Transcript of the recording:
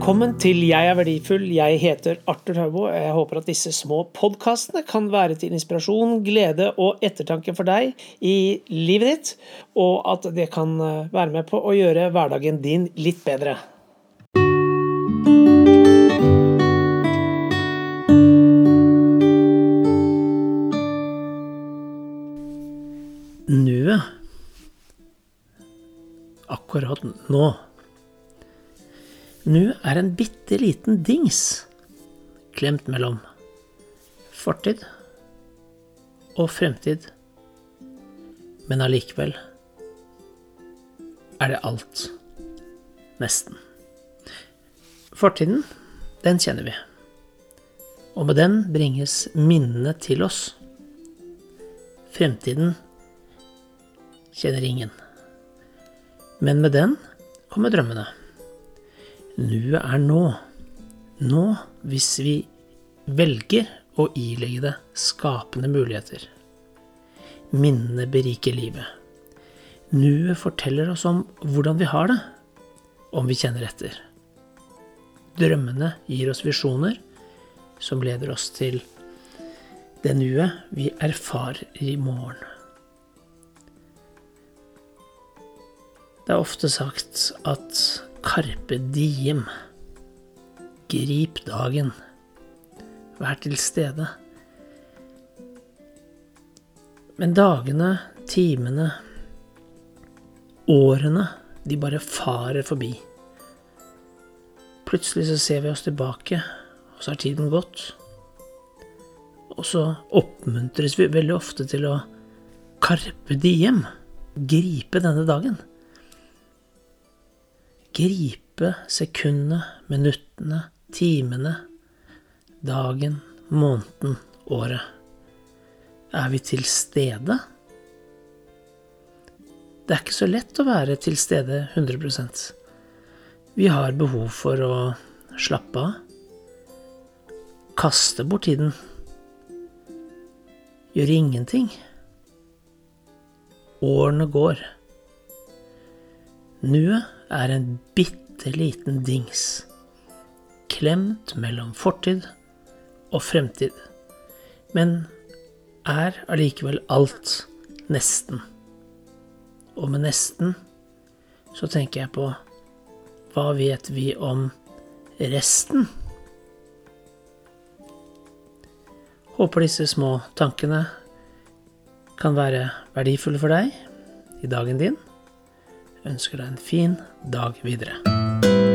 Velkommen til Jeg er verdifull. Jeg heter Arthur Haubo. Jeg håper at disse små podkastene kan være til inspirasjon, glede og ettertanke for deg i livet ditt, og at det kan eh, være med på å gjøre hverdagen din litt bedre. Nuet. Akkurat nå. Nu er en bitte liten dings klemt mellom fortid og fremtid, men allikevel er det alt. Nesten. Fortiden, den kjenner vi, og med den bringes minnene til oss. Fremtiden kjenner ingen, men med den kommer drømmene. Nuet er nå. Nå, hvis vi velger å ilegge det skapende muligheter. Minnene beriker livet. Nuet forteller oss om hvordan vi har det, om vi kjenner etter. Drømmene gir oss visjoner som leder oss til det nuet vi erfarer i morgen. Det er ofte sagt at Carpe diem. Grip dagen. Vær til stede. Men dagene, timene, årene, de bare farer forbi. Plutselig så ser vi oss tilbake, og så har tiden gått. Og så oppmuntres vi veldig ofte til å carpe diem, gripe denne dagen gripe sekundene, minuttene, timene, dagen, måneden, året. Er vi til stede? Det er ikke så lett å være til stede 100% Vi har behov for å slappe av. Kaste bort tiden. Gjøre ingenting. Årene går. Nuet er en bitte liten dings, klemt mellom fortid og fremtid, men er allikevel alt nesten. Og med nesten så tenker jeg på hva vet vi om resten? Håper disse små tankene kan være verdifulle for deg i dagen din ønsker deg en fin dag videre.